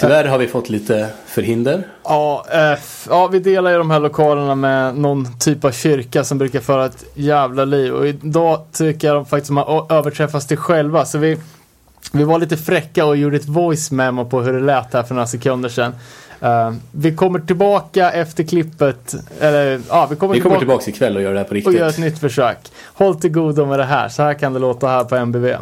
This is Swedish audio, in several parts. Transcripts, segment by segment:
Tyvärr har vi fått lite förhinder. Ja, eh, ja, vi delar ju de här lokalerna med någon typ av kyrka som brukar föra ett jävla liv. Och idag tycker jag de faktiskt har överträffat sig själva. Så vi, vi var lite fräcka och gjorde ett voice memo på hur det lät här för några sekunder sedan. Uh, vi kommer tillbaka efter klippet. Eller, ja, vi kommer, vi kommer tillbaka, tillbaka ikväll och gör det här på riktigt. Och gör ett nytt försök. Håll till godo med det här. Så här kan det låta här på MBV.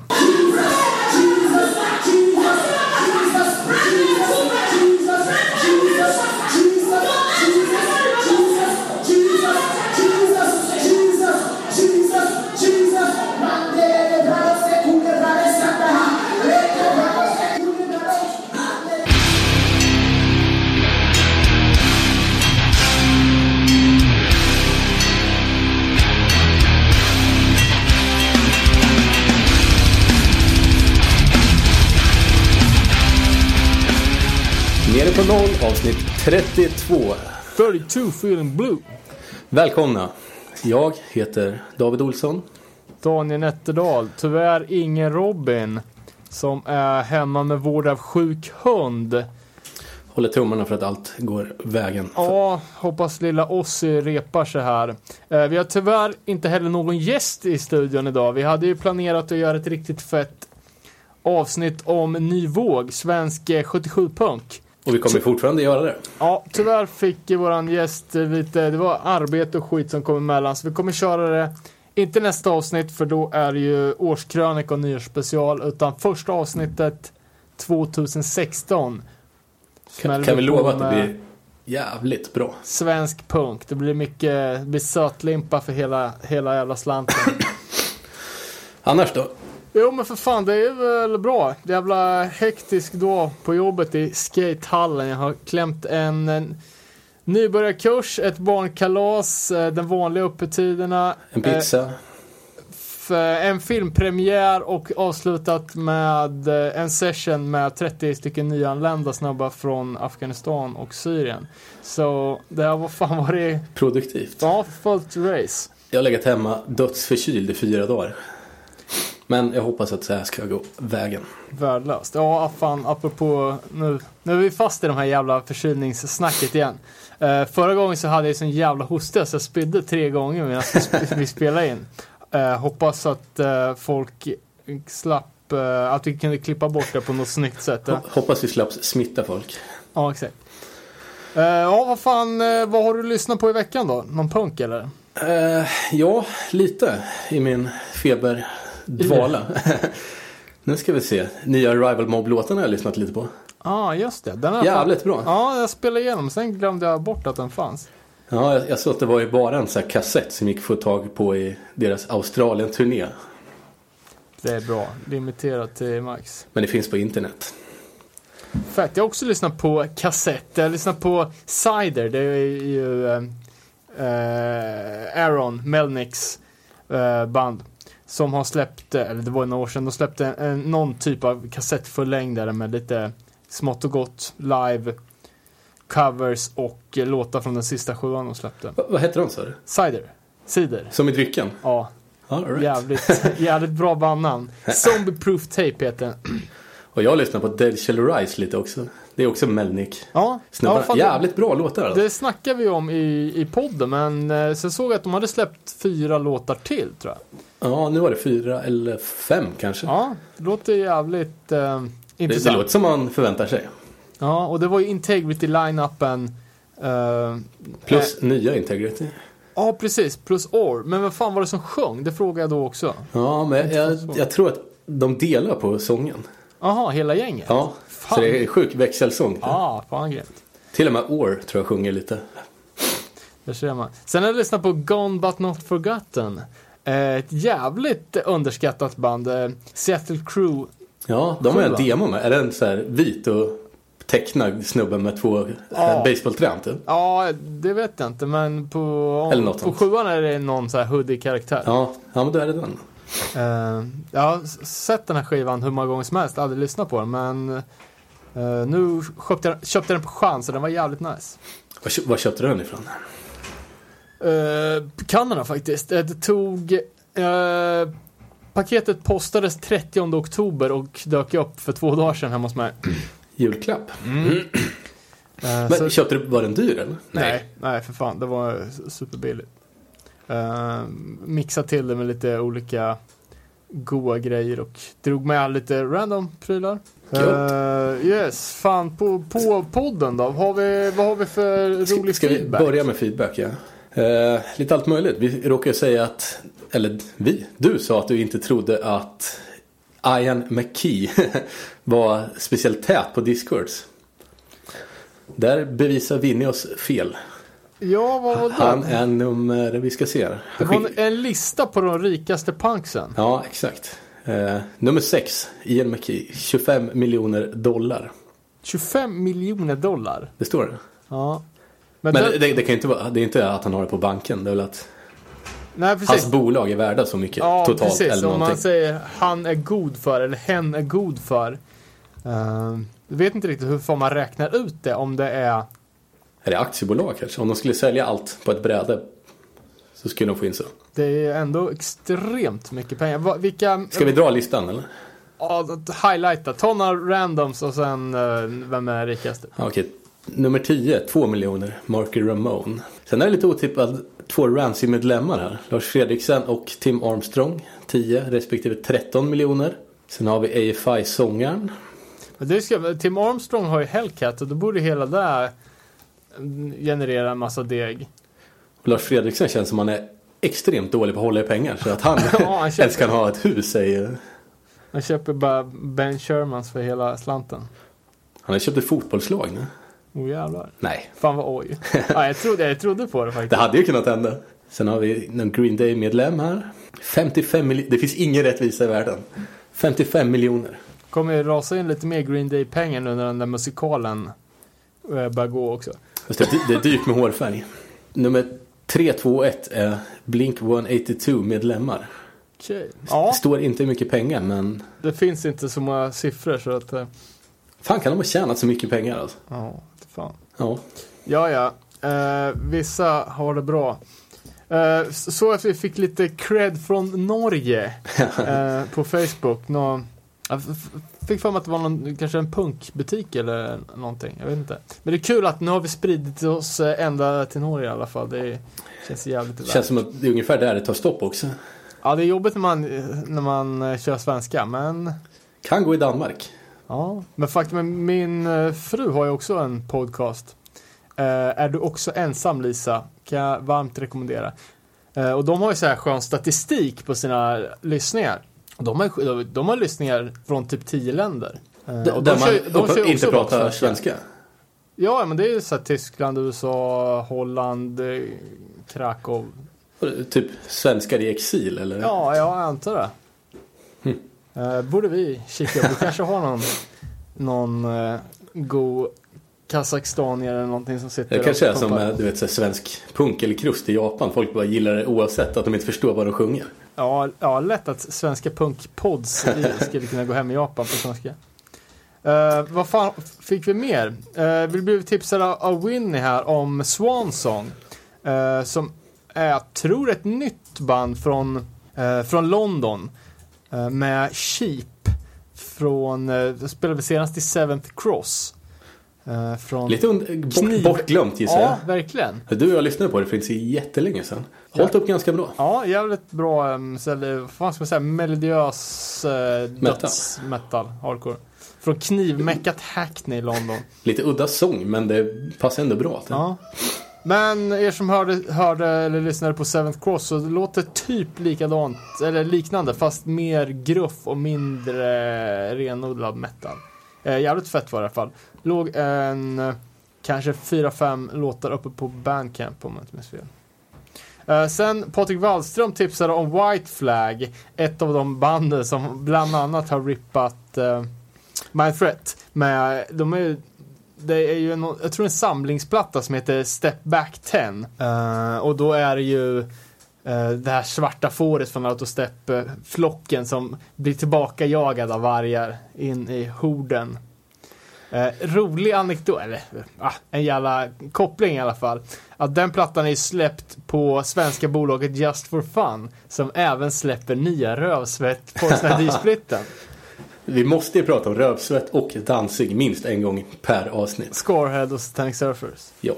Avsnitt 32. 32 feeling blue. Välkomna. Jag heter David Olsson. Daniel Nätterdal. Tyvärr ingen Robin. Som är hemma med vård av sjuk hund. Håller tummarna för att allt går vägen. Ja, hoppas lilla Ossi repar sig här. Eh, vi har tyvärr inte heller någon gäst i studion idag. Vi hade ju planerat att göra ett riktigt fett avsnitt om ny våg, svensk 77-punk. Och vi kommer fortfarande göra det. Ja, tyvärr fick våran gäst lite, det var arbete och skit som kom emellan. Så vi kommer köra det, inte nästa avsnitt för då är det ju årskrönika och nyårsspecial. Utan första avsnittet 2016. Kan, kan vi lova att det blir jävligt bra? Svensk punk. Det blir mycket, det blir sötlimpa för hela, hela jävla slanten. Annars då? Jo men för fan det är väl bra. Jävla hektisk då på jobbet i skatehallen. Jag har klämt en, en nybörjarkurs, ett barnkalas, eh, den vanliga öppettiderna. En pizza. Eh, en filmpremiär och avslutat med eh, en session med 30 stycken nyanlända snabbar från Afghanistan och Syrien. Så det här var fan varit... Produktivt. Ja, fullt race. Jag har legat hemma dödsförkyld i fyra dagar. Men jag hoppas att det här ska gå vägen. Värdelöst. Ja, fan, apropå nu. Nu är vi fast i de här jävla förkylningssnacket igen. Uh, förra gången så hade jag sån jävla hosta så jag spydde tre gånger medan vi spelade in. Uh, hoppas att uh, folk slapp, att vi kunde klippa bort det på något snyggt sätt. Hoppas vi slapp smitta folk. Ja, exakt. ja, vad fan, vad har du lyssnat på i veckan då? Någon punk eller? ja, lite i min feber dvala. nu ska vi se. Nya Rival Mob-låten har jag lyssnat lite på. Ja, ah, just det. Den Jävligt fan... bra. Ja, jag spelade igenom. Sen glömde jag bort att den fanns. Ja, jag, jag såg att det var ju bara en sån här kassett som gick att få tag på i deras Australien-turné. Det är bra. Limiterat till max. Men det finns på internet. Fett. Jag har också lyssnat på kassett. Jag har lyssnat på Cider. Det är ju äh, Aaron Melnicks äh, band. Som har släppt, eller det var några år sedan, de släppte en, någon typ av kassettförlängdare med lite smått och gott live covers och låtar från den sista sjuan de släppte. Va, vad heter de sa du? Cider. Cider. Som i drycken? Ja. right. Jävligt, jävligt bra bandnamn. Zombie Proof Tape heter den. Och jag lyssnar på Dead Shall Rise lite också. Det är också Melnick. Ja, ja Jävligt bra låtar. Alltså. Det snackade vi om i, i podden men eh, sen såg jag att de hade släppt fyra låtar till tror jag. Ja, nu var det fyra eller fem kanske. Ja, det låter jävligt eh, intressant. Det, det låter som man förväntar sig. Ja, och det var ju Integrity line-upen. Eh, Plus eh, nya Integrity. Ja, precis. Plus Or. Men vad fan var det som sjöng? Det frågade jag då också. Ja, men jag, jag tror att de delar på sången. Jaha, hela gänget? Ja. Så det är sjuk växelsång. Ja, fan grymt. Till och med Or tror jag sjunger lite. Det ser man. Sen har jag lyssnat på Gone But Not Forgotten. Ett jävligt underskattat band. Eh, Seattle Crew. Ja, de har en demo med. Är den så här vit och tecknad snubbe med två eh, ja. baseballträn typ? Ja, det vet jag inte. Men på, något på sjuan är det någon så här hoodie karaktär. Ja, ja men då är det den. Uh, jag har sett den här skivan hur många gånger som helst, aldrig lyssnat på den. Men uh, nu köpte jag, köpte den på chans och den var jävligt nice. Var, köpte du den ifrån? Uh, Kanada faktiskt. Det tog... Uh, paketet postades 30 oktober och dök upp för två dagar sedan hemma hos mig. julklapp. Eh, Men så- köpte du, var den dyr eller? Nej, nej för fan. Det var superbilligt. Uh, mixa till det med lite olika goa grejer och drog med lite random prylar. Uh, yes, fan på, på podden då. Har vi, vad har vi för Ska, rolig ska vi feedback? börja med feedback ja. Eh, lite allt möjligt. Vi råkar säga att, eller vi, du sa att du inte trodde att Ian McKee var speciellt tät på Discords. Där bevisar Vinny oss fel. Ja, vad var det? Han är nummer, vi ska se här. det var en lista på de rikaste punksen. Ja, exakt. Eh, nummer sex, Ian McKee, 25 miljoner dollar. 25 miljoner dollar. Det står det. Ja. Men, Men den, det, det kan ju inte vara, det är inte att han har det på banken. Det är väl att nej, hans bolag är värda så mycket Ja, totalt precis. eller Om man säger han är god för eller hen är god för. Uh, jag vet inte riktigt hur får man räknar ut det om det är Är det aktiebolag kanske? Om de skulle sälja allt på ett bräde så skulle de få in så. Det är ändå extremt mycket pengar. Va, vilka... Ska vi dra listan eller? Ja, highlighta. Ta några randoms och sen eh, vem är rikast? Okej. Nummer 10, 2 miljoner, Marky Ramone. Sen är det lite otippat två Ramsey-medlemmar här. Lars Fredriksen och Tim Armstrong. 10 respektive 13 miljoner. Sen har vi AFI-sångaren. Men det ska, Tim Armstrong har ju Hellcat och då borde hela det mm, generera en massa deg. Och Lars Fredriksen känns som han är extremt dålig på att hålla i pengar. Så att han, Ja, han köper- ens kan ha ett hus ju... Man köper bara Ben Shermans för hela slanten. Han har köpt ett fotbollslag nu. Oh jävlar. Nej, Fan vad oj. Ja, jag, trodde, jag trodde på det faktiskt. det hade ju kunnat hända. Sen har vi någon Green Day-medlem här. 55 miljoner. Det finns ingen rättvisa i världen. 55 miljoner. Kommer ju rasa in lite mer Green Day-pengar nu när den där musikalen eh, börjar gå också. Det, det är dyrt med hårfärg. Nummer 321 är Blink 182 medlemmar. Det Ja, står inte hur mycket pengar men det finns inte så många siffror så att... eh, fan kan de ha tjänat så mycket pengar alltså? Ja, fan. Ja. Ja, ja. Eh, vissa har det bra. Eh, så att vi fick lite cred från Norge eh, på Facebook. Nå, jag fick för mig att det var någon, kanske en punkbutik eller någonting. Jag vet inte. Men det är kul att nu har vi spridit oss eh, ända till Norge i alla fall. Det känns jävligt Det värt. känns som att det är ungefär där det tar stopp också. Ja, det är jobbigt när man, när man eh, kör svenska, men Kan gå i Danmark. Ja, men faktum är min eh, fru har ju också en podcast. Eh, är du också ensam Lisa? Kan jag varmt rekommendera. Eh, och de har ju så här skön statistik på sina lyssningar. De har, de, de har lyssningar från typ 10 länder. Eh, D- och där de man kör- de kör inte pratar svenska. Ja, men det är ju så här Tyskland, USA, Holland, eh, Krakow. Typ svenskar i exil eller? Ja, jag antar det. Mm. Eh, borde vi kika upp. Vi kanske har någon, någon eh, god Kazakstanier eller någonting som sitter Det kanske är som du vet, så svensk punk eller krust i Japan. Folk bara gillar det oavsett att de inte förstår vad de sjunger. Ja, ja, lätt att svenska punkpods skulle kunna gå hem i Japan på svenska. Eh, vad fan fick vi mer? Uh, vi blev tipsade av Winnie här om Swansong. eh, som är, jag tror, ett nytt band från, från London. med Sheep. Från, uh, spelade vi senast i Seventh Cross. Lite bort, bortglömt gissar Ja, verkligen. jag. Du och jag lyssnade på det för inte så jättelänge sedan. Hållit upp ganska bra. Ja, jävligt bra, um, vad fan ska man säga, melodiös uh, döds metal, hardcore. Från knivmäckat Hackney i London. Lite udda sång men det passar ändå bra. till. Ja. Men er som hörde, hörde eller lyssnade på Seventh Cross så det låter typ likadant, eller liknande fast mer gruff och mindre renodlad metal. Eh, jävligt fett var det i alla fall. Låg en, eh, kanske 4-5 låtar uppe på Bandcamp om jag inte minns fel. Eh, sen Patrik Wallström tipsade om White Flag, ett av de banden som bland annat har rippat uh, Mind Threat. Med, de är ju det är ju en, jag tror en samlingsplatta som heter Step Back 10. Eh, och då är det ju eh, det här svarta fåret från Autostep-flocken som blir tillbaka jagad av vargar in i horden. Eh, rolig anekdot, eller ah, en jävla koppling i alla fall. Att den plattan är släppt på svenska bolaget Just for Fun som även släpper nya rövsvett på splitten Vi måste ju prata om rövsvett och dansig minst en gång per avsnitt. Scorehead och Satanic Surfers. Ja.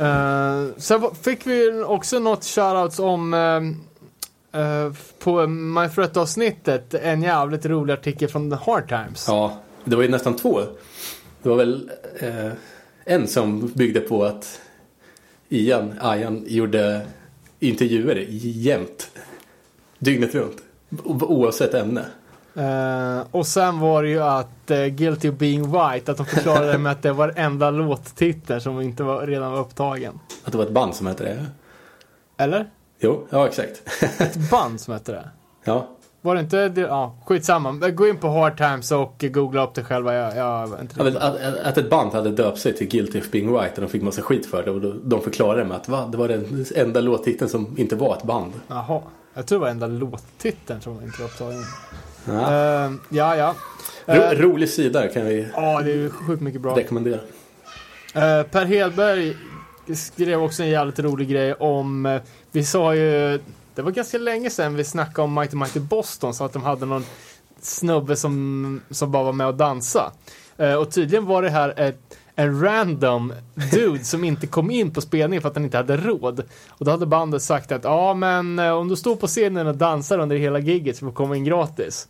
Uh, sen fick vi också något shoutouts om uh, uh, på My avsnittet en jävligt rolig artikel från The Hard Times. Ja, det var ju nästan två. Det var väl eh, en som byggde på att Ian, Ian gjorde intervjuer jämt. Dygnet runt. Oavsett ämne. Uh, och sen var det ju att uh, Guilty of being white, att de förklarade med att det var enda låttiteln som inte var, redan var upptagen. Att det var ett band som hette det? Eller? Jo, ja exakt. ett band som hette det? Ja. Var det inte? Ja, skitsamma. Gå in på Hard Times och googla upp det själva. Jag, jag inte ja, att, att, ett band hade döpt sig till Guilty of being white och de fick massa skit för det. Och de förklarade med att va, det var den enda låttiteln som inte var ett band. Jaha. Jag tror det var enda låttiteln som inte var upptagen. Ja, uh, ja. ja. Uh, rolig sida kan vi Ja, det är sjukt mycket bra. rekommendera. Uh, per Hedberg skrev också en jävligt rolig grej om, vi sa ju, det var ganska länge sedan vi snackade om Mighty Mighty Boston, så att de hade någon snubbe som, som bara var med och dansa. och tydligen var det här ett en random dude som inte kom in på spelningen för att han inte hade råd. Och då hade bandet sagt att ja men om du står på scenen och dansar under hela giget så får du komma in gratis.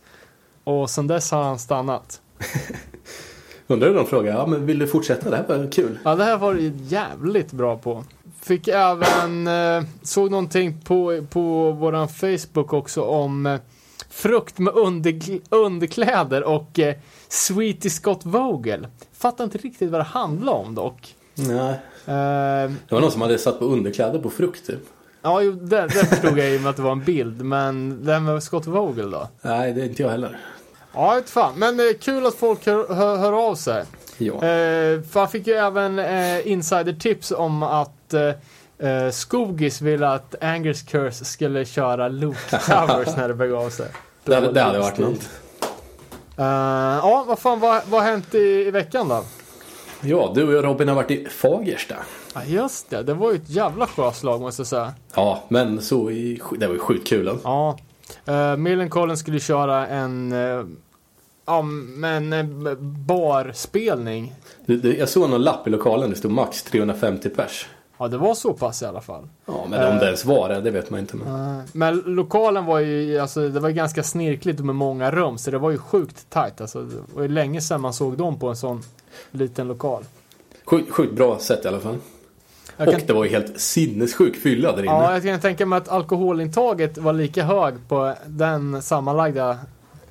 Och sen dess har han stannat. Undrar hur de frågar, ja men vill du fortsätta? Det här var kul. Ja det här var jävligt bra på. Fick även, eh, såg någonting på, på våran Facebook också om eh, frukt med under, underkläder och eh, Sweetie Scott Vogel. Fattar inte riktigt vad det handlar om dock. Nej. Uh, det var någon som hade satt på underkläder på frukt typ. Ja, jo, det, det förstod jag i och med att det var en bild. Men det här med Scott Vogel då? Nej, det är inte jag heller. Ja, inte fan. Men det är kul att folk hör, hör, hör av sig. Ja. Eh, för han fick ju även eh, insider-tips om att eh, eh Skogis ville att Angers Curse skulle köra Luke Towers när det begav sig. Det, det, det hade varit något. Uh, ja, vad fan, vad, vad har hänt i, i veckan då? Ja, du och jag Robin har varit i Fagersta. Ja, just det. Det var ju ett jävla sjöslag måste jag säga. Ja, men så i, det var ju sjukt kul. Ja. Uh, Millencolin skulle köra en, uh, ja, men en barspelning. Jag såg någon lapp i lokalen, det stod max 350 pers. Ja, det var så pass i alla fall. Ja, men om det ens var det, det vet man inte. Men, men lokalen var ju, alltså det var ganska snirkligt med många rum, så det var ju sjukt tajt. Alltså, det var ju länge sedan man såg dem på en sån liten lokal. Sjukt, sjukt bra sätt i alla fall. Jag och kan... det var ju helt sinnessjuk fylla där inne. Ja, jag kan tänka mig att alkoholintaget var lika hög på den sammanlagda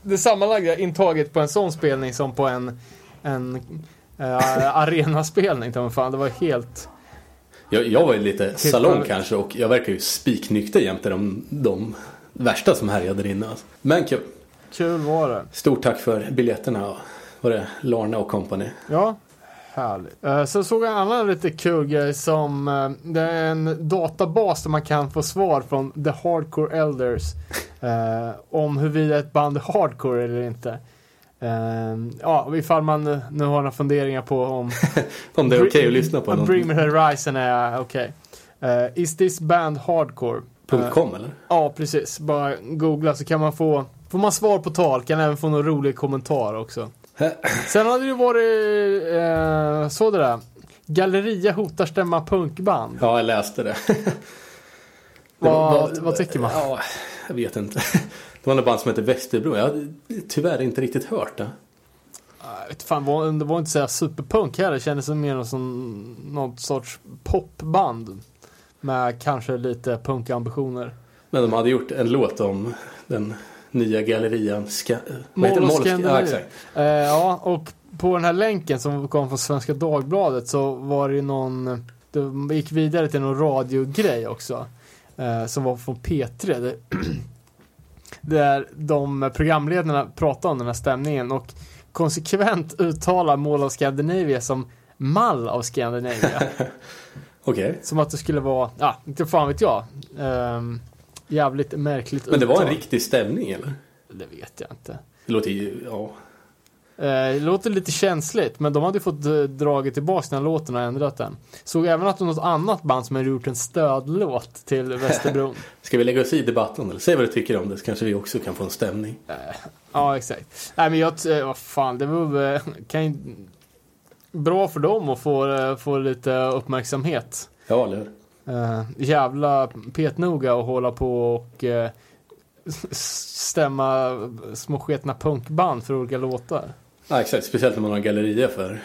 det sammanlagda intaget på en sån spelning som på en, en äh, arenaspelning. Det var helt jag, jag var ju lite salong kanske och jag verkar ju spiknykter jämte de, de värsta som härjade där inne. Alltså. Men kul. Kul var det. Stort tack för biljetterna. Var det Larna och company. Ja, Härligt. Uh, så såg jag en annan lite kul grej som uh, det är en databas där man kan få svar från The Hardcore Elders uh, om huruvida ett band är hardcore eller inte. Uh, ja, ifall man nu har några funderingar på om... om det är okej okay att lyssna på. Bring Me Horizon är okej. Okay. Uh, is this band hardcore? .com uh, eller? Ja, precis. Bara googla så kan man få... Får man svar på tal, kan även få någon rolig kommentar också. Sen hade det varit, uh, så det där. Galleria hotar stämma punkband. Ja, jag läste det. vad, vad, vad tycker man? Ja, jag vet inte. Det var något band som heter Västerbro. Jag har tyvärr inte riktigt hört det. Jag vet fan, det var inte så superpunk heller. Det kändes mer som något sorts popband. Med kanske lite punkambitioner. Men de hade gjort en låt om den nya gallerian. Ska, Mall of ja, exakt. Uh, ja, och på den här länken som kom från Svenska Dagbladet så var det någon, det gick vidare till någon radiogrej också. Uh, som var från P3. Där de programledarna pratar om den här stämningen och konsekvent uttalar Mall of Scandinavia som Mall av Scandinavia. Okej. Okay. Som att det skulle vara, ja, inte fan vet jag. Um, jävligt märkligt Men det uttal. var en riktig stämning eller? Det vet jag inte. Det låter ju, ja. Eh, det låter lite känsligt, men de hade fått eh, dragit tillbaka den här låten och ändrat den. Såg även att det något annat band som hade gjort en stödlåt till Västerbron. Ska vi lägga oss i debatten eller? Säg vad du tycker om det så kanske vi också kan få en stämning. Eh, Ja, exakt. Nej men jag, eh, vad fan, det var väl- kan ju, bra för dem att få, få lite uppmärksamhet. Ja, eller hur? Jävla petnoga och hålla på och stämma små sketna punkband för olika låtar. Ja, exakt. Speciellt när man har gallerier för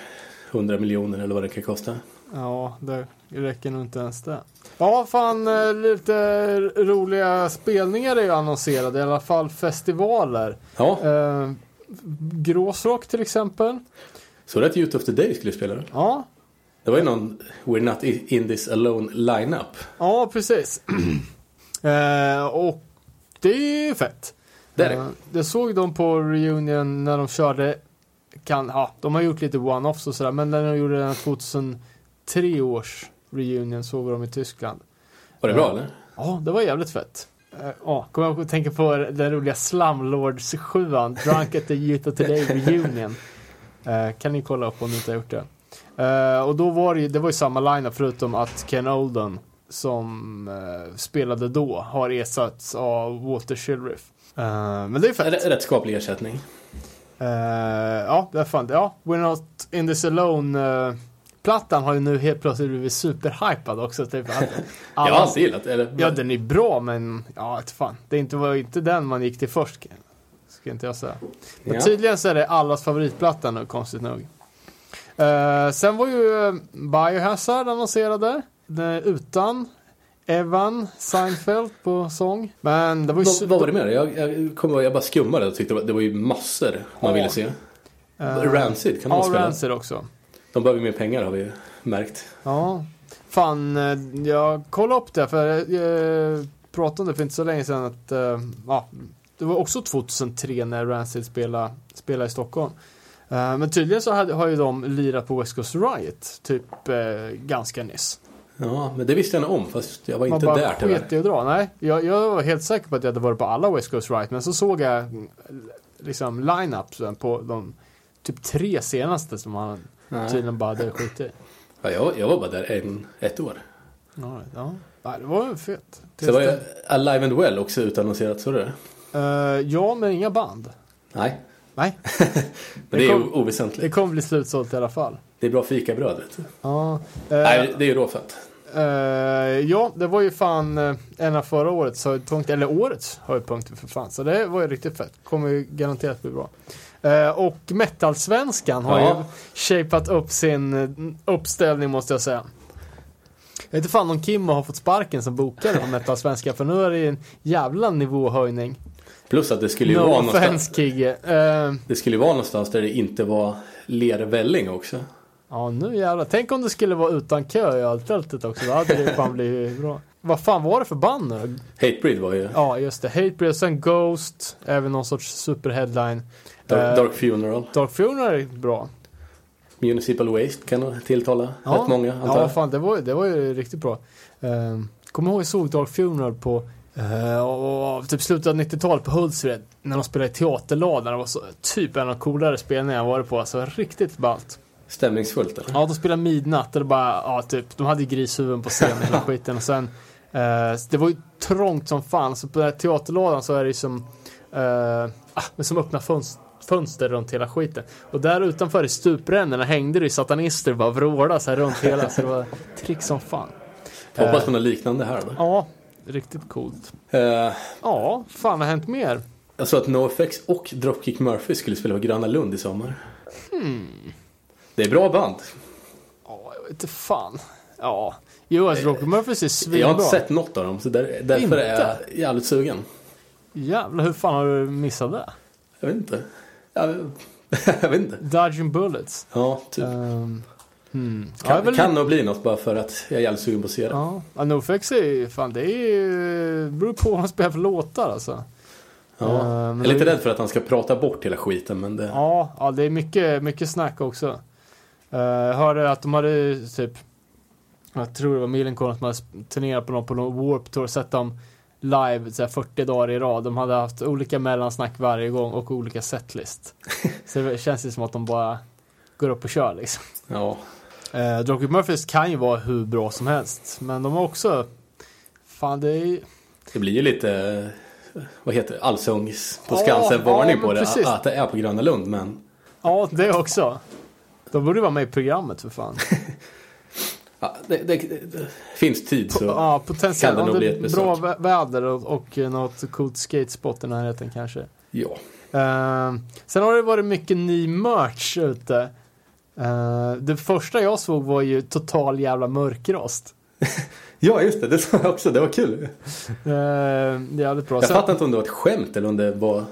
100 miljoner eller vad det kan kosta. Ja, det räcker nog inte ens det. Ja, fan eh, lite roliga spelningar är ju annonserade, i alla fall festivaler. Ja, Uh, Gråsrock till exempel. så det att Youth of the Day skulle spela det. Ja, Det var ju någon We're Not In This Alone lineup. ja precis. Eh, och det är ju fett. Det är det. Eh, det såg de på reunion när de körde, kan, ja, de har gjort lite one-offs och sådär, men när de gjorde den 2003 års reunion såg vi dem i Tyskland. Var det bra eller? Ja, det var jävligt fett. Eh, Ja, kommer jag att tänka på den roliga Slumlords 7 Drunk at the of Today Reunion. Eh, kan ni kolla upp om ni inte har gjort det. Eh, och då var det ju, det var ju samma lineup förutom att Ken Oldham som eh, spelade då har ersatts av Walter Shilriff. Eh, men det är fett. Rätt skaplig ersättning. Eh, ja, det fan, ja, We're Not In This Alone eh, Plattan har ju nu helt plötsligt blivit superhypad också. Typ, att Jag har alltid gillat eller? Ja, den är bra, men ja, fan. Det inte, var inte den man gick till först. Ska inte jag säga. Men Ja. tydligen så är det allas favoritplatta nu, konstigt nog. Eh, sen var ju uh, Biohazard annonserade. Den, utan Evan Seinfeld på sång. Men det var ju... Vad, vad var det med det? Jag, jag ihåg, jag bara skummade och tyckte det var, ju massor man Ja. ville se. eh, Rancid, kan de Ja, spela? Rancid också. De behöver mer pengar har vi märkt. Ja. Fan, eh, jag kollade upp det för jag eh, pratade om det för inte så länge sedan att ja, det var också 2003 när Rancid spelade, spelade i Stockholm. Men tydligen så hade, har ju de lirat på West Coast Riot typ ganska nyss. Ja, men det visste jag nog om fast jag var Man inte bara där tyvärr. sket i att dra. Nej, jag, jag var helt säker på att jag hade varit på alla West Coast Riot men så såg jag liksom line-upsen på de typ tre senaste som han Nej. tydligen bara hade skitit. Ja, jag, jag var bara där en, ett år. Ja, ja. Nej, det var fett. Så var ju Alive and Well också utannonserat, så du det? Eh, ja, men inga band. Nej, Nej, men det, är ju kom- oväsentligt. det kommer bli slutsålt i alla fall. Det är bra fikabröd vet du. Ja, eh, Nej, det är ju råfett. Eh, ja, det var ju fan eh, en av förra årets höjdpunkter, eller årets höjdpunkter för fan. Så det var ju riktigt fett. Kommer ju garanterat bli bra. Eh, och metalsvenskan har Ja. ju shapat upp sin uppställning måste jag säga. Jag vet inte fan om Kimmo har fått sparken som bokare på metalsvenskan för nu är det ju en jävla nivåhöjning. Plus att det skulle ju No vara någonstans, det skulle ju vara någonstans där det inte var lervälling också. Ja, nu jävlar. Tänk om det skulle vara utan kö i alltältet också. Då hade det fan blivit bra. Vad fan var det för band nu? Hatebreed var ju Ja, just det. Hatebreed, sen Ghost, även någon sorts superheadline. Dark, Eh, Dark Funeral. Dark Funeral är bra. Municipal Waste kan nog tilltala Ja, rätt många antar Ja, jag. fan det var, det var ju riktigt bra. Um, Kommer ihåg jag såg Dark Funeral på eh, och, och, typ slutet av 90-talet på Hultsfred. När de spelade i teaterladan. Det var så, typ en av de coolare spelningar jag varit på. Alltså riktigt ballt. Stämningsfullt eller? Ja, de spelade Midnatt och det bara, ja typ, de hade grishuvuden på scenen och skiten och sen eh, Det var ju trångt som fan, så på den här teaterlådan så är det ju som eh, ah, som öppna fönster fönster runt hela skiten. Och där utanför i stuprännorna hängde det ju satanister och bara vrålade så här runt hela. Så det var trick som fan. Hoppas Eh, på något liknande här då. Ja, riktigt coolt. Eh, Ja, fan vad har hänt mer? jag såg att NoFX och Dropkick Murphy skulle spela på Gröna Lund i sommar. Hmm. Det är bra band. Ja, jag vet inte fan. Ja, jo alltså Rocky Murphys är svinbra. Jag har inte sett något av dem så där, därför Inte? är jag jävligt sugen. Jävlar, hur fan har du missat det? Jag vet inte. Jag, jag vet inte. Dodging Bullets. Ja, typ. Um, hmm. ja, kan, väl kan nog bli något bara för att jag är jävligt sugen på att se det. Ja, ja NoFX är ju fan det är ju, beror på vad man spelar för låtar alltså. Ja. Eh, jag är lite det- rädd för att han ska prata bort hela skiten men det... Ja, ja det är mycket, mycket snack också. Uh, hörde att de hade typ, jag tror det var Millencolin som hade turnerat på någon, på någon Warp Tour, sett dem live så här 40 dagar i rad. De hade haft olika mellansnack varje gång och olika setlist. så det känns ju som att de bara går upp och kör liksom. Ja. Uh, Dropkick Murphys kan ju vara hur bra som helst. Men de har också, fan det är Det blir ju lite vad heter det, Allsångs på Ja, Skansen ja, men på det. precis. Att det är på Gröna Lund. Men Ja, det också. De borde vara med i programmet för fan. ja, det, det, det finns tid så. Ja, kan det nog bli ett bra besök. vä- väder och, och något coolt skatespot i närheten kanske. Ja. Eh, sen har det varit mycket ny merch ute. Eh, det första jag såg var ju total jävla mörkrost. ja, just det. Det sa jag också. Det var kul. Uh, jävligt bra. Jag Sen- fattar inte om det var ett skämt eller om det var...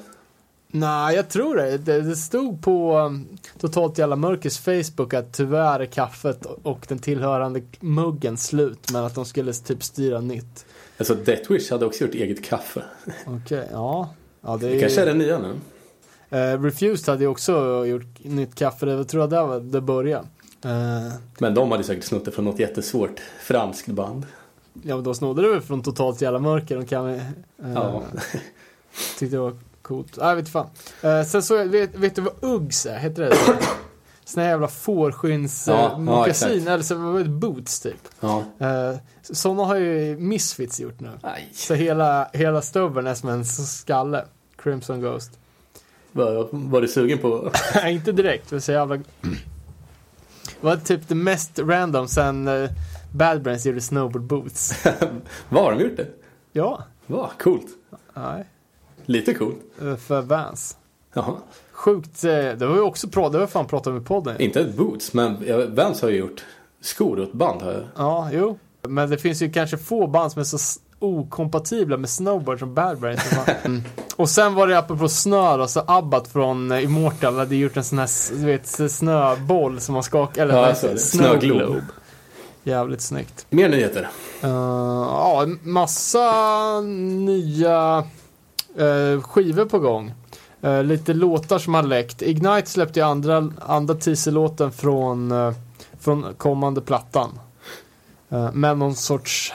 Nej, jag tror det. det. Det stod på um, Totalt Jävla Mörkers Facebook att tyvärr är kaffet och den tillhörande muggen slut, men att de skulle typ styra nytt. Alltså Death Wish hade också gjort eget kaffe. Okej, ja. ja det Det är kanske är det nya nu. Eh, Refused hade ju också gjort nytt kaffe, det tror jag där var- det började. Eh, Men de hade säkert snott det från något jättesvårt franskt band. ja, men då snodde det väl från Totalt Jävla Mörker, de kan vi... eh, Ja. Tyckte det var coolt. Nej, jag vet fan. Eh, sen så, vet, vet du vad Uggs är? Heter det så? Såna här jävla fårskins Ja, ja, ja, mockasin, exakt. eller så boots typ. Ja. Uh, sådana har ju Misfits gjort nu. Nej. Så hela, hela stubben är som en skalle. Crimson Ghost. Var, var du sugen på... Nej, inte direkt. Det var så jävla... Det var typ det mest random sen uh, Bad Brains gjorde Snowboard Boots. Vad har de gjort det? Ja, Va, coolt. nej. Lite coolt. eh, För Vans. Jaha. Sjukt, eh, det var ju också pratat, det var fan pratat om i podden. Inte ett boots, men Vans har ju gjort skor åt band. Har jag. Ja, jo. Men det finns ju kanske få band som är så okompatibla med snowboard som Bad Brains. Mm. Och sen var det apropå snö då, så Abbat från eh, Immortal hade gjort en sån här du vet, snöboll som man skakar, eller Ja. Snöglob. Jävligt snyggt. Mer nyheter. Uh, ja, massa nya eh, skivor på gång. Eh, lite låtar som har läckt. Ignite släppte ju andra, andra teaserlåten från, eh, från kommande plattan. Uh, med någon sorts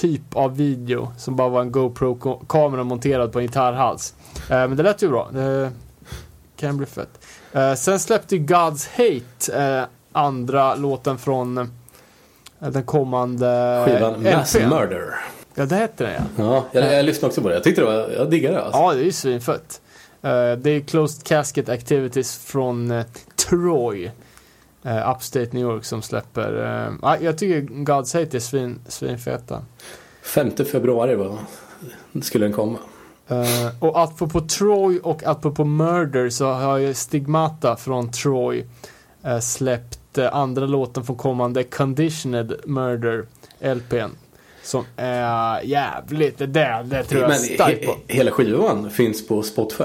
typ av video som bara var en GoPro-kamera monterad på en gitarrhals. Eh, men det lät ju bra. Det kan bli fett. Eh, sen släppte ju God's Hate eh, andra låten från eh, den kommande Skivan Mass LP:n. Murder. Ja, det hette den ja. Ja, jag, jag lyssnade också på det. Jag tyckte det var, jag diggar det alltså. Ja, det är ju svinfett. Eh, det är Closed Casket Activities från eh, Troy. Uh, Upstate New York som släpper. ja, jag tycker God's Hate är svin, svinfeta. 5 februari var, skulle den komma. Uh, och apropå Troy och apropå Murder så har ju Stigmata från Troy eh, släppt andra låten från kommande Conditioned Murder LPn. Som är jävligt, det där, det tror jag Men starkt på. he, hela skivan finns på Spotify.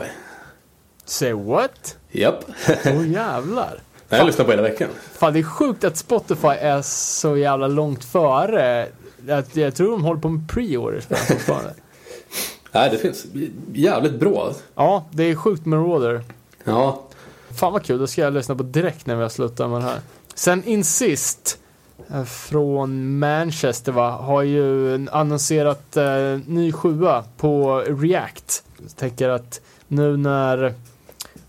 Say what? Japp. Åh jävlar. Jag har lyssnat på hela veckan. Fan det är sjukt att Spotify är så jävla långt före. Att jag tror de håller på med pre-orders fortfarande. Nej, det finns. Jävligt bra. Ja, det är sjukt med Roder. Ja, Fan vad kul, då ska jag lyssna på direkt när vi har slutat med det här. Sen Insist från Manchester va, har ju annonserat eh, ny sjua på React. Jag tänker att nu när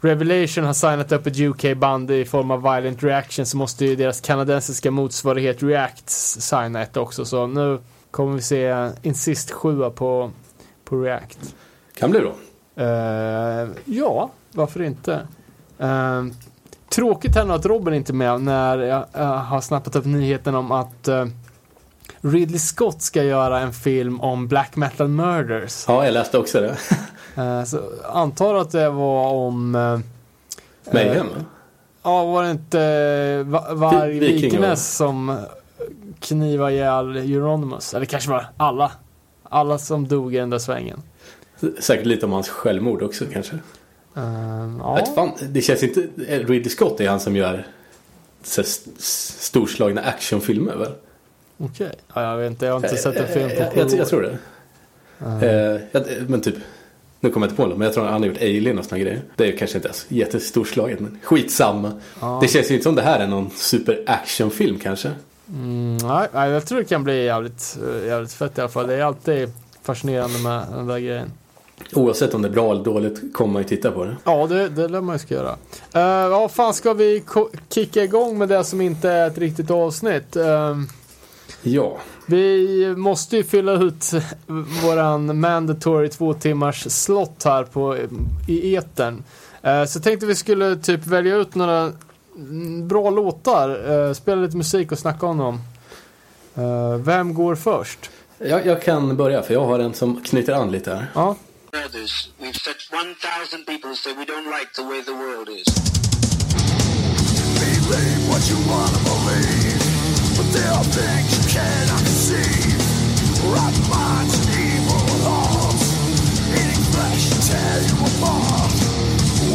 Revelation har signat upp ett UK-band i form av Violent Reaction så måste ju deras kanadensiska motsvarighet React signa ett också. Så nu kommer vi se Insist sjua på, på React. kan bli bra. Eh, ja, varför inte? Eh, tråkigt här nu att Robin inte är med när jag eh, har snappat upp nyheten om att eh, Ridley Scott ska göra en film om Black Metal Murders. Ja, jag läste också det. Eh, så antar att det var om... Mayhem. eh, Ja, var det inte Va- Varg Vikenäs som knivade ihjäl Euronymous? Eller kanske var alla. Alla som dog i den där svängen. Säkert lite om hans självmord också kanske. Eh, Ja. Fan, det känns inte... Ridley Scott är han som gör så storslagna actionfilmer väl? Okej. Ja, jag vet inte, jag har inte sett en film på Eh, jag, jag, jag tror det. Eh, Eh, jag, men typ, nu kommer jag inte på det, men jag tror han har gjort Alien och såna grejer. Det är kanske inte så jättestorslaget, men skitsamma. ja. Det känns ju inte som det här är någon super actionfilm kanske. Mm, nej, jag tror det kan bli jävligt, eh, jävligt fett i alla fall. Det är alltid fascinerande med den där grejen. Oavsett om det är bra eller dåligt kommer man ju titta på det. Ja, det, det lär man ju ska göra. Uh, vad fan ska vi kicka igång med det som inte är ett riktigt avsnitt? Uh, Ja, Vi måste ju fylla ut våran mandatory två timmars slott här på, i etern. Eh, Så tänkte vi skulle typ välja ut några bra låtar, eh, spela lite musik och snacka om dem. Vem går först? jag, jag kan börja för jag har en som knyter an lite här. Ja, Brothers, we've touched 1,000 people who say we don't like the way the world is. Believe what you wanna believe, but there are things you cannot conceive. Right minds and evil hearts, eating flesh to tear you apart.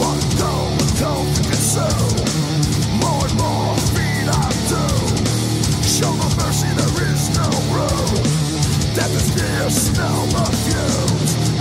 One go and don't consume. More and more feed on doom. Show no mercy, there is no room. Death is near, smell the fumes.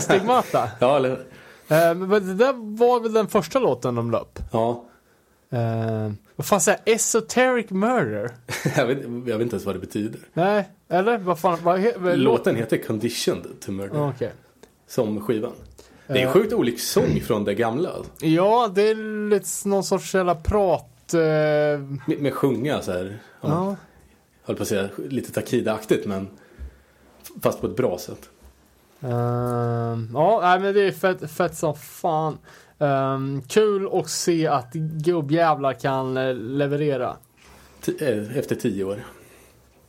stigmata. Ja, eller Eh, Men det där var väl den första låten de la upp? Ja, Eh, vad fan säger? Esoteric Murder? jag vet, jag vet inte ens vad det betyder. Nej, eller? Vad fan? Vad, he, vad, Låten heter Conditioned to Murder. Ja, Okej. Som skivan. Det är en Eh. sjukt olik sång från det gamla. Ja, det är lite någon sorts jävla prat... eh, Med, med sjunga så här. Ja. ja. Höll på att säga lite Takida-aktigt men fast på ett bra sätt. Ehm, ja, men det är fett, fett som fan. Ehm, kul att se att gubbjävlar kan eh, leverera. T- eh, efter tio år.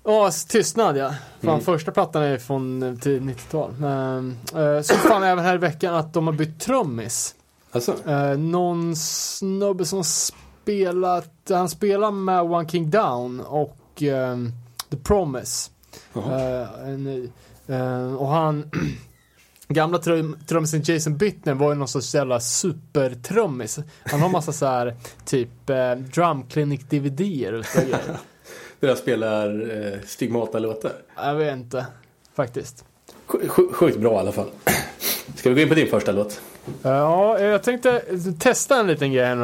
Ja, s- tystnad ja. Fan, Mm. första plattan är från eh, tidigt 90-tal. Men, eh, så fan även här i veckan att de har bytt trummis. Alltså, Eh, någon snubbe som spelat, han spelar med One King Down och ehm, The Promise. en ny. Eh, och han, gamla trum, trummisen Jason Bittner var ju någon sorts jävla supertrummis. Han har massa så här typ eh, Drum Clinic DVDer och så grejer. När jag spelar eh, stigmata-låtar. Jag vet inte, faktiskt. Sj- sj- Sjukt bra i alla fall. Ska vi gå in på din första låt? Ja, jag tänkte testa en liten grej här nu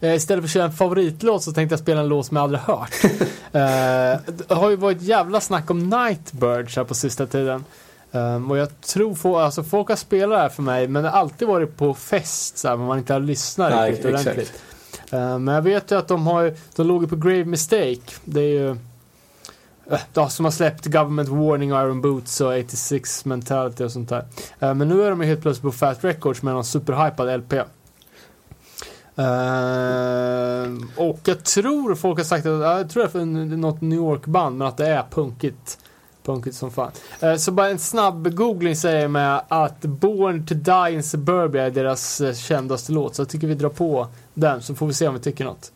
då. Istället för att köra en favoritlåt så tänkte jag spela en låt som jag aldrig hört. Eh, det har ju varit jävla snack om Nightbirds här på sista tiden. Ehm, och jag tror få, alltså folk har spelat det här för mig men det har alltid varit på fest så här, men man inte har lyssnat Nej, riktigt exakt. ordentligt. Eh, men jag vet ju att de har de låg ju på Grave Mistake. Det är ju eh, de som har släppt Government Warning Iron Boots och 86 Mentality och sånt där. Eh, men nu är de ju helt plötsligt på Fat Records med någon superhypad LP. Eh, och jag tror folk har sagt att, jag tror det är något New York-band, men att det är punkigt. Punkigt som fan. Eh, så bara en snabb googling säger mig att Born to Die in Suburbia är deras eh, kändaste låt. Så jag tycker vi drar på den så får vi se om vi tycker något.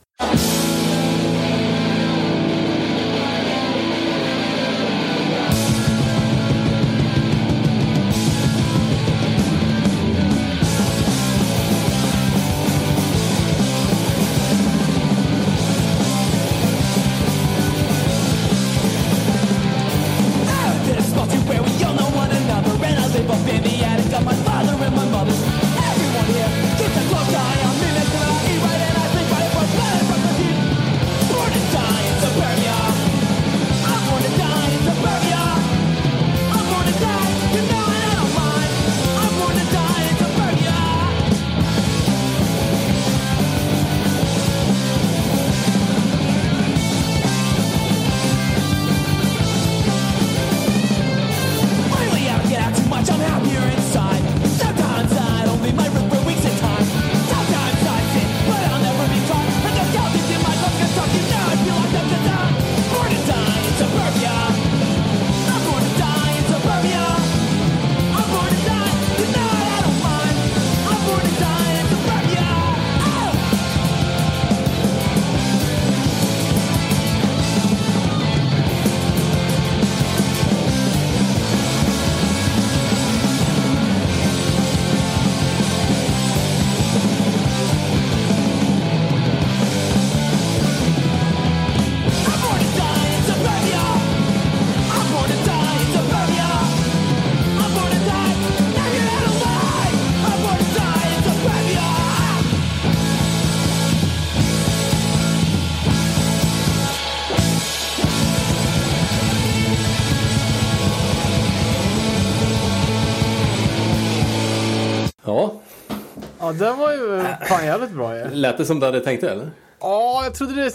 Den var ju fan jävligt bra ju. lät det som du hade tänkt det eller? Ja, jag trodde det,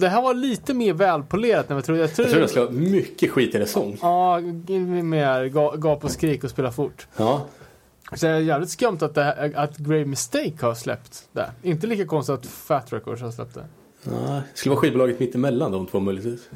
det här var lite mer välpolerat än jag trodde. Jag trodde, Jag tror det skulle vara mycket skit i det sång. Ja, mer ga- gap och skrik och spela fort. Ja, Så det är jävligt skumt att, det att Grave Mistake har släppt det. Inte lika konstigt att Fat Records har släppt det. ja. det skulle vara skivbolaget mitt emellan de två möjligtvis.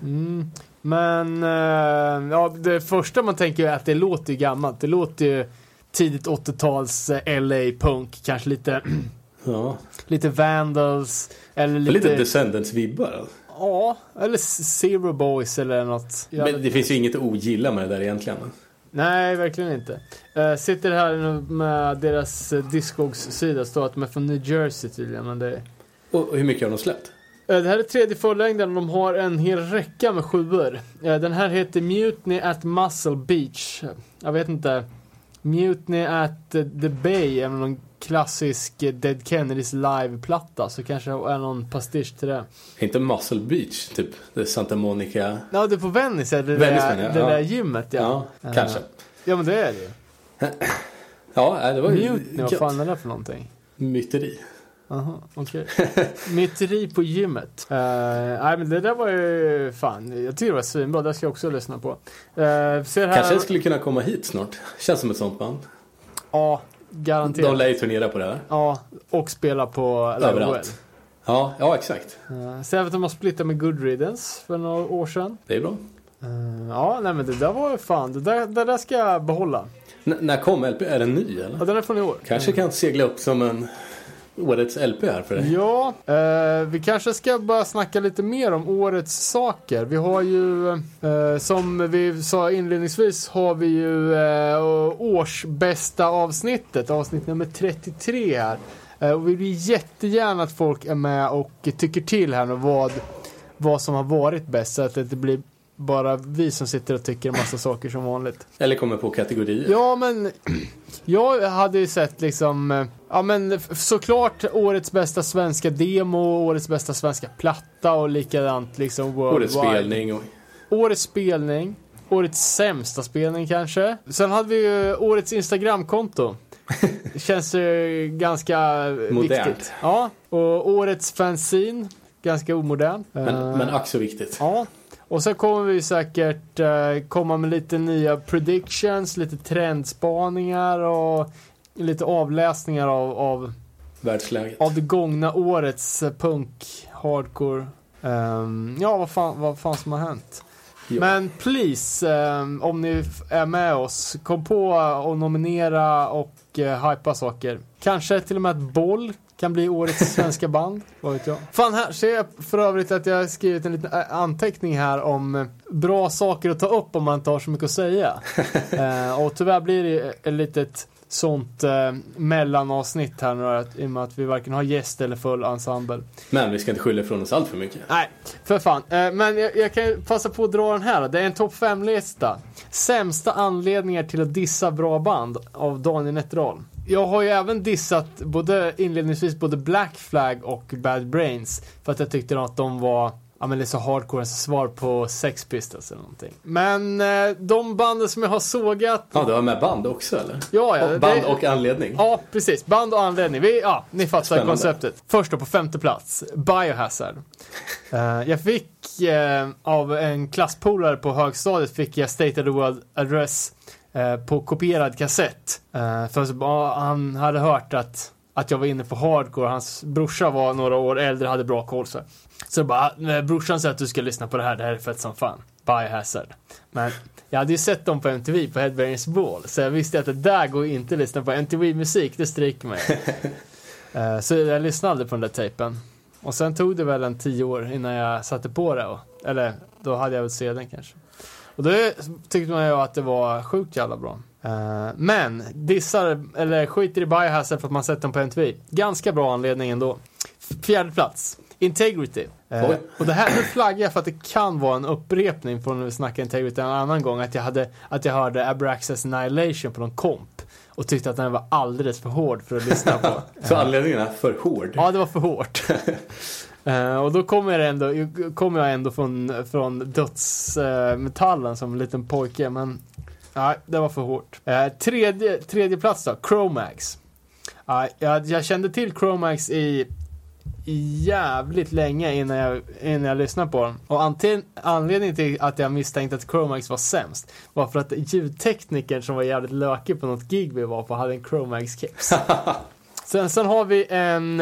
Men eh, ja, det första man tänker är att det låter ju gammalt. Det låter ju tidigt 80-tals eh, LA-punk, kanske lite, Ja, lite Vandals. Eller lite, lite, Descendants-vibbar. Alltså. ja, eller Zero Boys eller något. Jag Men det finns ju inget att ogilla med det där egentligen. Nej, verkligen inte. Uh, sitter här med deras uh, Discogs-sida, står att de är från New Jersey tydligen. Men det, Och, och hur mycket har de släppt? Eh, det här är tredje fullängden och de har en hel räcka med sjuor. Eh, den här heter Mutiny at Muscle Beach. Jag vet inte. Mutiny at the Bay är någon klassisk Dead Kennedys live-platta. Så kanske det är någon pastisch till det. Inte Muscle Beach, typ. Det är Santa Monica. Ja, det är på Venice, det, Venice där, det ja. där gymmet ja. Ja, kanske. Ja, men det är det ju. Ja, det var ju Mutiny, vad fan är det för någonting? myteri. Jaha, okej. Myteri på gymmet. Uh, nej men det där var ju fan, jag tycker det var svinbra. Det ska jag också lyssna på. Uh, ser här. Kanske skulle kunna komma hit snart. Känns som ett sånt band. Ja, garanterat. De lär ju turnera på det här. Ja, och spela på Överallt. Ja, ja exakt. Uh, ser även att de har splittat med Good Riddance för några år sedan. Det är bra. Uh, ja, nej men det där var ju fan, det där, det där ska jag behålla. N- när kom LP? Är den ny eller? Ja, den är från i år. Kanske kan segla upp som en årets LP här för dig. Ja, eh, vi kanske ska bara snacka lite mer om årets saker. Vi har ju, eh, som vi sa inledningsvis, har vi ju eh, årsbästa avsnittet, avsnitt nummer 33 här. Eh, och vi vill jättegärna att folk är med och tycker till här nu vad, vad som har varit bäst så att det inte blir bara vi som sitter och tycker en massa saker som vanligt. Eller kommer på kategorier. Ja, men jag hade ju sett liksom, eh, ja men såklart årets bästa svenska demo, årets bästa svenska platta och likadant liksom worldwide. Årets spelning och... Årets spelning. Årets sämsta spelning kanske. Sen hade vi ju årets Instagramkonto. Känns ju ganska Modernt. viktigt. Ja, och årets fanzine. Ganska omodern. Men, Eh, men ack så viktigt. Ja, och sen kommer vi säkert eh, komma med lite nya predictions, lite trendspaningar och lite avläsningar av, av, Världsläget. av det gångna årets eh, punk, hardcore. Ehm, ja, vad fan, vad fan som har hänt. Ja. Men please, ehm, om ni är med oss, kom på att nominera och uh, hypa saker. Kanske till och med att Boll kan bli årets svenska band, vad vet jag. Fan, här ser jag för övrigt att jag har skrivit en liten ä, anteckning här om eh, bra saker att ta upp om man inte har så mycket att säga. Eh, och tyvärr blir det ett litet sånt eh, mellanavsnitt här nu i och med att vi varken har gäst eller full ensemble. Men vi ska inte skylla ifrån oss allt för mycket. Nej, för fan. Eh, men jag, jag kan passa på att dra den här. Det är en topp 5-lista. Sämsta anledningar till att dissa bra band av Daniel Nätterdal. Jag har ju även dissat både inledningsvis både Black Flag och Bad Brains för att jag tyckte att de var Ja men det är så hardcore svar på Sex Pistols eller någonting. Men eh, de banden som jag har sågat. Ja, du har med band också eller? Ja, ja. Och band det- och anledning. Ja, precis. Band och anledning. Vi, ja, ni fattar Spännande. konceptet. Först då på femte plats, Biohazard. Eh, jag fick eh, av en klasspolare på högstadiet fick jag State of the World Address eh, på kopierad kassett. Eh, för han hade hört att, att jag var inne på hardcore. Hans brorsa var några år äldre hade bra koll. Så, så bara, "Ah, brorsan säger att du ska lyssna på det här. Det här är fett som fan. Biohazard. Men jag hade ju sett dem på MTV på Headbangers Ball. Så jag visste att det där går inte att lyssna på. MTV-musik, det stryker mig. Eh, så jag lyssnade aldrig på den där tejpen. Och sen tog det väl en tio år innan jag satte på det. Och, eller då hade jag väl CDn kanske. Och då tyckte man ju att det var sjukt jävla bra. Eh, men dissar, eller skiter i Biohazard för att man sett dem på MTV. Ganska bra anledning ändå. Fjärde plats. Integrity. Eh, och det här, nu flaggar jag för att det kan vara en upprepning från när vi snackade Integrity en annan gång. Att jag, hade, att jag hörde Abraxas Annihilation på någon komp. Och tyckte att den var alldeles för hård för att lyssna på. Så anledningen är för hård. Ja, det var för hårt. Eh, och då kommer jag ändå, kommer jag ändå från, från dödsmetallen som en liten pojke, men nej, det var för hårt. Eh, tredje, tredje plats då, Chromax. Ja, jag, jag kände till Chromax i jävligt länge innan jag, innan jag lyssnade på dem. Och anten, anledningen till att jag misstänkte att Chromax var sämst var för att ljudteknikern som var jävligt lökig på något gig vi var på hade en Chromax-keps. Sen, sen har vi en,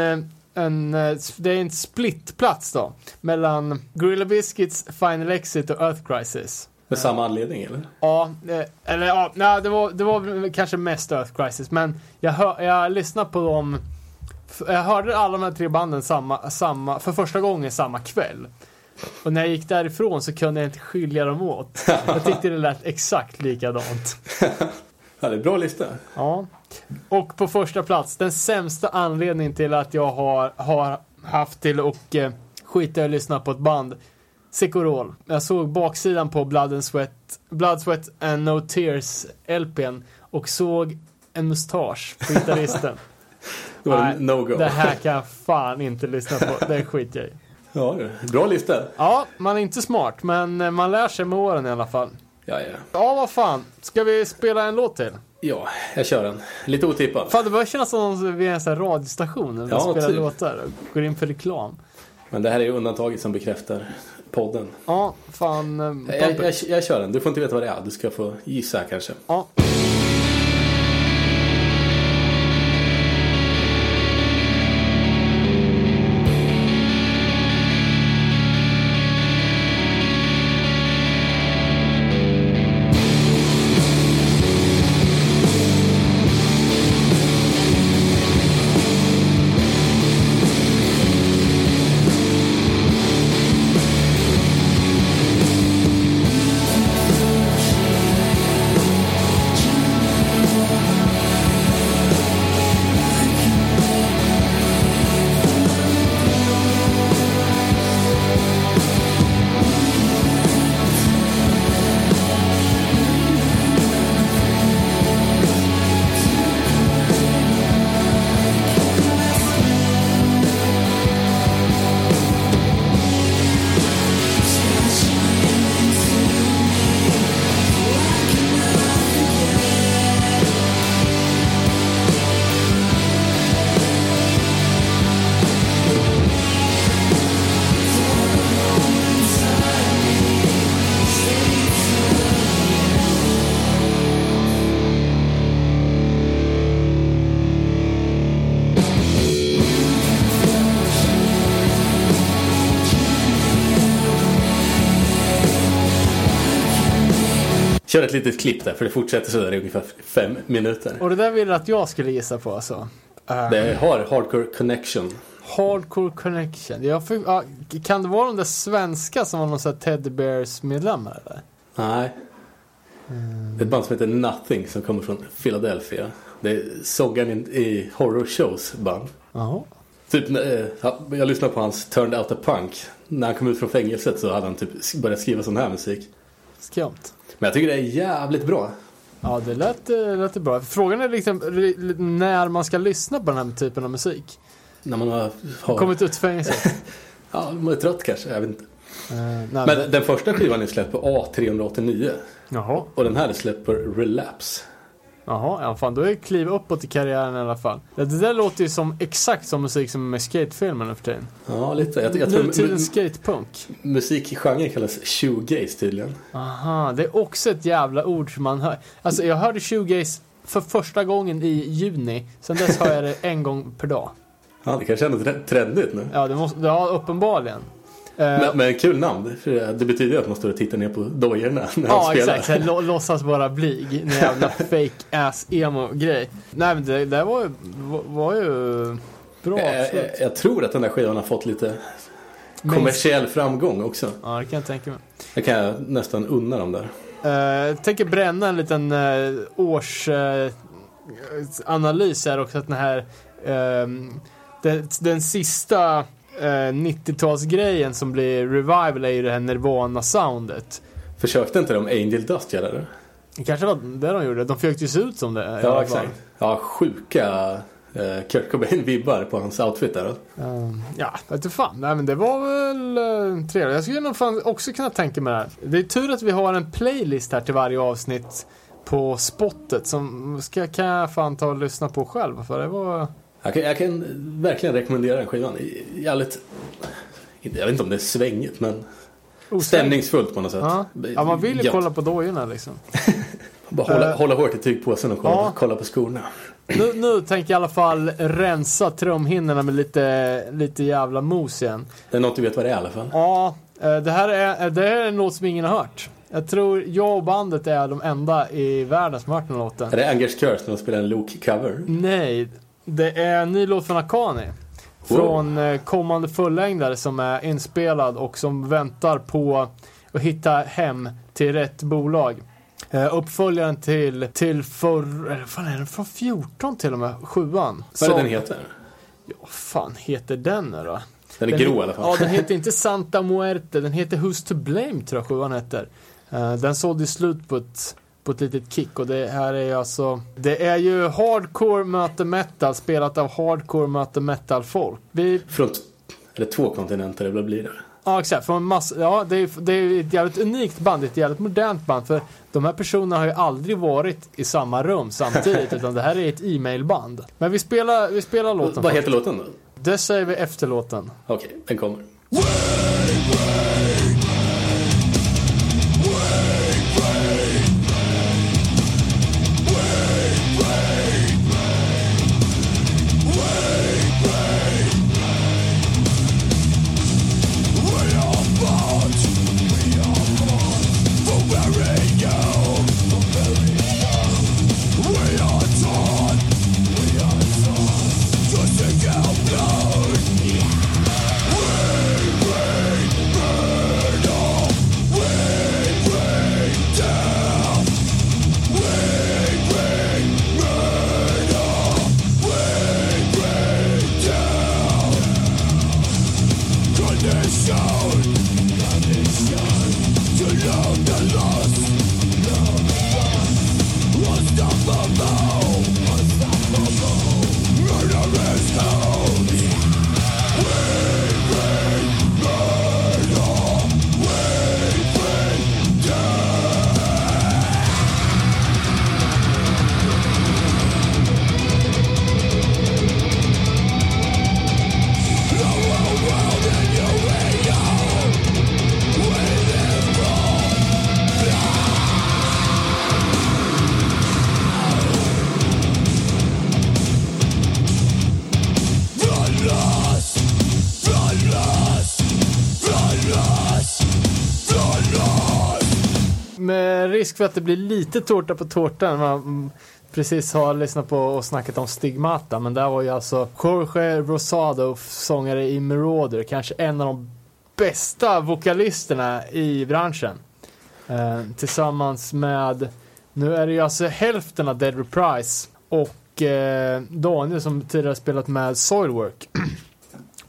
en, det är en splittplats då. Mellan Gorilla Biscuits Final Exit och Earth Crisis. Med samma anledning eller? Ja, eh, eller ja, det var, det var kanske mest Earth Crisis. Men jag, hör, jag lyssnade på dem. Jag hörde alla de här tre banden samma, samma, för första gången samma kväll. Och när jag gick därifrån så kunde jag inte skilja dem åt. Jag tyckte det lät exakt likadant. Ja, det är bra lista. Ja. Och på första plats, den sämsta anledningen till att jag har, har haft till och eh, skita i att lyssna på ett band. Sikorol. Jag såg baksidan på Blood and Sweat, Blood, Sweat and No Tears LPn och såg en mustasch på gitarristen. Det var Nej, en no-go. Det här kan jag fan inte lyssna på. Det skiter jag i. Ja, bra lista. Ja, man är inte smart, men eh, man lär sig med åren i alla fall. Ja, ja. Ja, vad fan. Ska vi spela en låt till? Ja, jag kör den. Lite otippad. Fan, det börjar kännas som att vi är en sån här radiostation. Vi Ja, spelar typ. låtar och går in för reklam. Men det här är undantaget som bekräftar podden. Ja, fan. eh, Jag, jag, jag kör den. Du får inte veta vad det är. Du ska få gissa kanske. Ja. Kör ett litet klipp där för det fortsätter sådär i ungefär fem minuter. Och det där ville att jag skulle gissa på alltså. Det har Hardcore Connection. Hardcore Connection. Jag för, ja, kan det vara de där svenska som var någon sån här Teddy Bears medlemmar eller? Nej. Det är ett band som heter Nothing som kommer från Philadelphia. Det är i, i Horror Shows band. Jaha. Typ, eh, jag lyssnade på hans Turned Out a Punk. När han kom ut från fängelset så hade han typ börjat skriva sån här musik. Skumt. Men jag tycker det är jävligt bra. Ja, det lät, eh, lät bra. Frågan är liksom när man ska lyssna på den här typen av musik. När man har... har Kommit ut fängelset. Ja, man är trött kanske. Jag vet inte. Eh, nej, Men den första skivan är släppt på A389. Jaha, Och den här är släppt på Relapse. Jaha, ja fan då är det kliv uppåt i karriären i alla fall. Det där låter ju som exakt som musik som är med skatefilmer nu för tiden. Ja, lite. Jag, jag tror Nutidens skatepunk. musikgenren kallas shoegaze tydligen. Aha, det är också ett jävla ord som man hör. Alltså jag hörde shoegaze för första gången i juni. Sen dess hör jag det en gång per dag. Ja, det kanske är något tre- trendigt nu. Ja, det måste, ja uppenbarligen. Eh, Men, men kul namn. För det betyder ju att man står och tittar ner på dojorna när han Ja spelar. exakt, här, lå- låtsas vara blyg. En jävla fake ass emo grej. Nej men det där var, var, ju bra Jag, jag, absolut. jag tror att den här skivan har fått lite kommersiell framgång också. Ja det kan jag tänka mig. Det kan jag nästan unna dem där. Eh, jag tänker bränna en liten uh, års eh, analys här också. Att den här ehm, den, den sista eh, 90-talsgrejen som blir revival är ju det här Nirvana-soundet. Försökte inte de Angel Dust göra det? Det kanske var det de gjorde. De försökte ju se ut som det. Ja, exakt. Ja, sjuka eh, Kurt Cobain-vibbar på hans outfit där. Um, ja, inte fan. Nej, men det var väl uh, trevligt. Jag skulle nog fan också kunna tänka mig det här. Det är tur att vi har en playlist här till varje avsnitt på spottet som ska, kan jag fan ta och lyssna på själv. För det var... Jag kan, jag kan verkligen rekommendera den skivan. Jävligt... Jag vet inte om det är svängigt men stämningsfullt på något sätt. Ja. ja, man vill ju Gött. kolla på dojorna liksom. Bara hålla, Eh. hålla hårt i tygpåsen och kolla, Ja. kolla på skorna. Nu, nu tänker jag i alla fall rensa trumhinnorna med lite, lite jävla mos igen. Det är något du vet vad det är i alla fall. Ja, eh, det här är, det här är en låt som ingen har hört. Jag tror jag och bandet är de enda i världen som har hört den låten. Är det Angers Curse när de spelar en Luke-cover? Nej, det är en ny låt från Akani. Från eh, kommande fullängdare som är inspelad och som väntar på att hitta hem till rätt bolag. Eh, uppföljaren till, till för, fan är den? Från 14 till och med, sjuan. Vad är det den heter? Vad fan heter den nu då? Den är Den grå i alla fall. Ja, den heter inte Santa Muerte, den heter Who's to Blame tror jag sjuan heter. Eh, den sålde slut på ett, på ett litet kick och det här är ju alltså Det är ju hardcore möter metal spelat av hardcore möter metal folk. Vi, Från eller två kontinenter, eller vad blir det? ja exakt, från massa, ja det är, det är ett jävligt unikt band, ett jävligt modernt band för de här personerna har ju aldrig varit i samma rum samtidigt utan det här är ett e-mailband. Men vi spelar, vi spelar låten Vad först. heter låten då? Det säger vi efter låten. Okej, den kommer. We risk för att det blir lite tårta på tårtan. Man precis har lyssnat på och snackat om Stigmata. Men där var ju alltså Jorge Rosado, sångare i Marauder, kanske en av de bästa vokalisterna i branschen. Eh, tillsammans med, nu är det ju alltså hälften av Dead Reprise och eh, Daniel som tidigare spelat med Soilwork.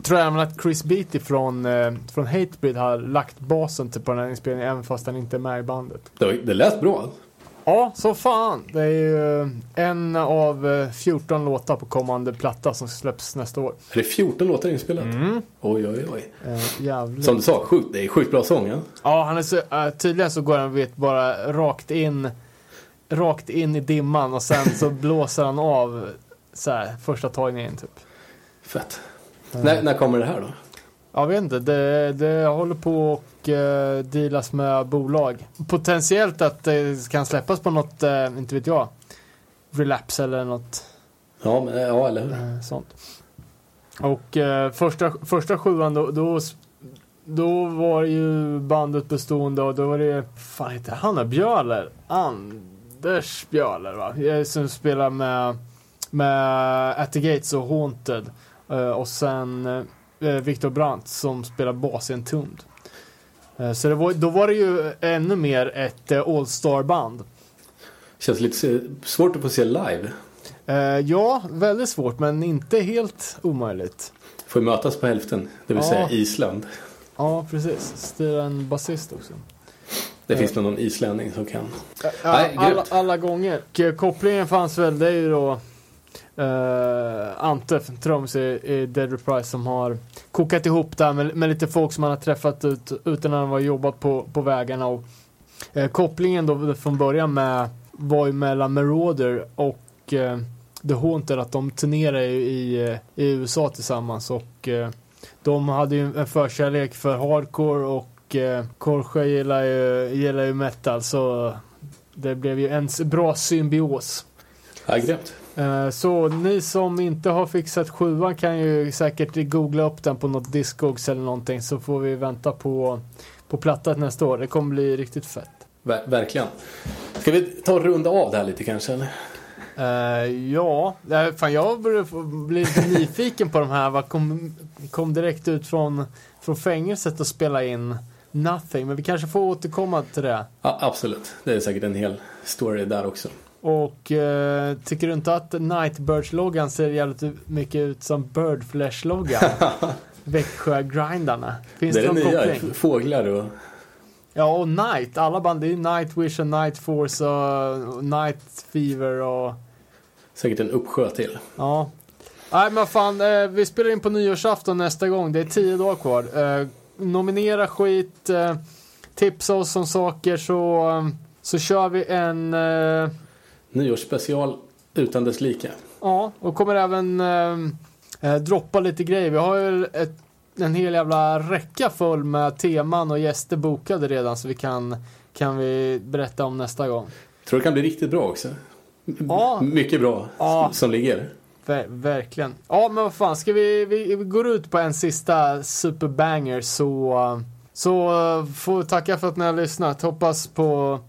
Tror även att Chris Beatty från, eh, från Hatebreed har lagt basen till på den här inspelningen även fast han inte är med i bandet. Det, det lät bra. Ja, så fan. Det är ju en av eh, 14 låtar på kommande platta som släpps nästa år. Är det 14 låtar inspelat? Mm. Oj, oj, oj. Eh, jävligt. Som du sa, sjukt, det är sjukt bra sång. Ja? Ja, han är så, äh, tydligen så går han vet bara rakt in, rakt in i dimman och sen så blåser han av så här, första tagningen typ. Fett. När, när kommer det här då? Jag vet inte, det, det håller på och uh, dealas med bolag. Potentiellt att det kan släppas på något, eh, inte vet jag, relapse eller något Ja, men, ja eller hur? eh, sånt. Och eh, första, första sjuan då, då, då var ju bandet bestående och då var det, fan heter han? Björler? Anders Björler va? Eh, Som spelar med, med At the Gates och Haunted. Eh, och sen eh, Viktor Brandt som spelar bas i Entombed. Eh, så det var, då var det ju ännu mer ett eh, All-star-band. Känns lite svårt att få se live. Ja, väldigt svårt men inte helt omöjligt. Får ju mötas på hälften, det vill Ja. säga Island. Ja, precis. Styra en basist också. Det finns nog någon islänning som kan. Ja, Nej, alla, alla gånger. Kopplingen fanns väl, det är ju då uh, Ante, Troms i, i Dead Reprise som har kokat ihop det här med, med lite folk som han har träffat ut, ute när han har jobbat på, på vägarna. Och, uh, kopplingen då från början med var ju mellan Marauder och uh, The Haunted att de turnerar ju i, i USA tillsammans och de hade ju en förkärlek för hardcore och eh, Korsjö gillar ju, gillar ju metal så det blev ju en bra symbios. Ja, grymt. Eh, Så ni som inte har fixat sjuan kan ju säkert googla upp den på något Discogs eller någonting så får vi vänta på, på plattan nästa år. Det kommer bli riktigt fett. Ver- verkligen. Ska vi ta och runda av det här lite kanske? Eller? Eh, ja, eh, fan jag börjar bli lite nyfiken på de här. Vad kom, kom direkt ut från, från fängelset och spela in Nothing. Men vi kanske får återkomma till det. Ja, absolut. Det är säkert en hel story där också. Och eh, tycker du inte att Nightbirds-loggan ser jävligt mycket ut som Birdflesh-loggan? Växjö-grindarna. Finns det det, någon nya, koppling? fåglar och... Ja, och Night. Alla band. Det är ju Nightwish och Night Force och Night Fever och... Säkert en uppsjö till. Ja. Nej men fan, eh, vi spelar in på nyårsafton nästa gång. Det är tio dagar kvar. Eh, nominera skit, eh, tipsa oss om saker så, eh, så kör vi en... Eh, Nyårsspecial utan dess like. ja, och kommer även eh, eh, droppa lite grejer. Vi har ju ett, en hel jävla räcka full med teman och gäster bokade redan så vi kan, kan vi berätta om nästa gång. Tror det kan bli riktigt bra också. Ja. Mycket bra Ja. som ligger. Ver verkligen. Ja, men vad fan, ska vi, vi, vi går ut på en sista superbanger så, så uh, får vi tacka för att ni har lyssnat. Hoppas på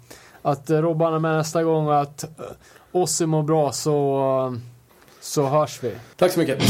att eh, Robban är med nästa gång och att eh, Ossi mår bra så, eh, så hörs vi. Tack så mycket.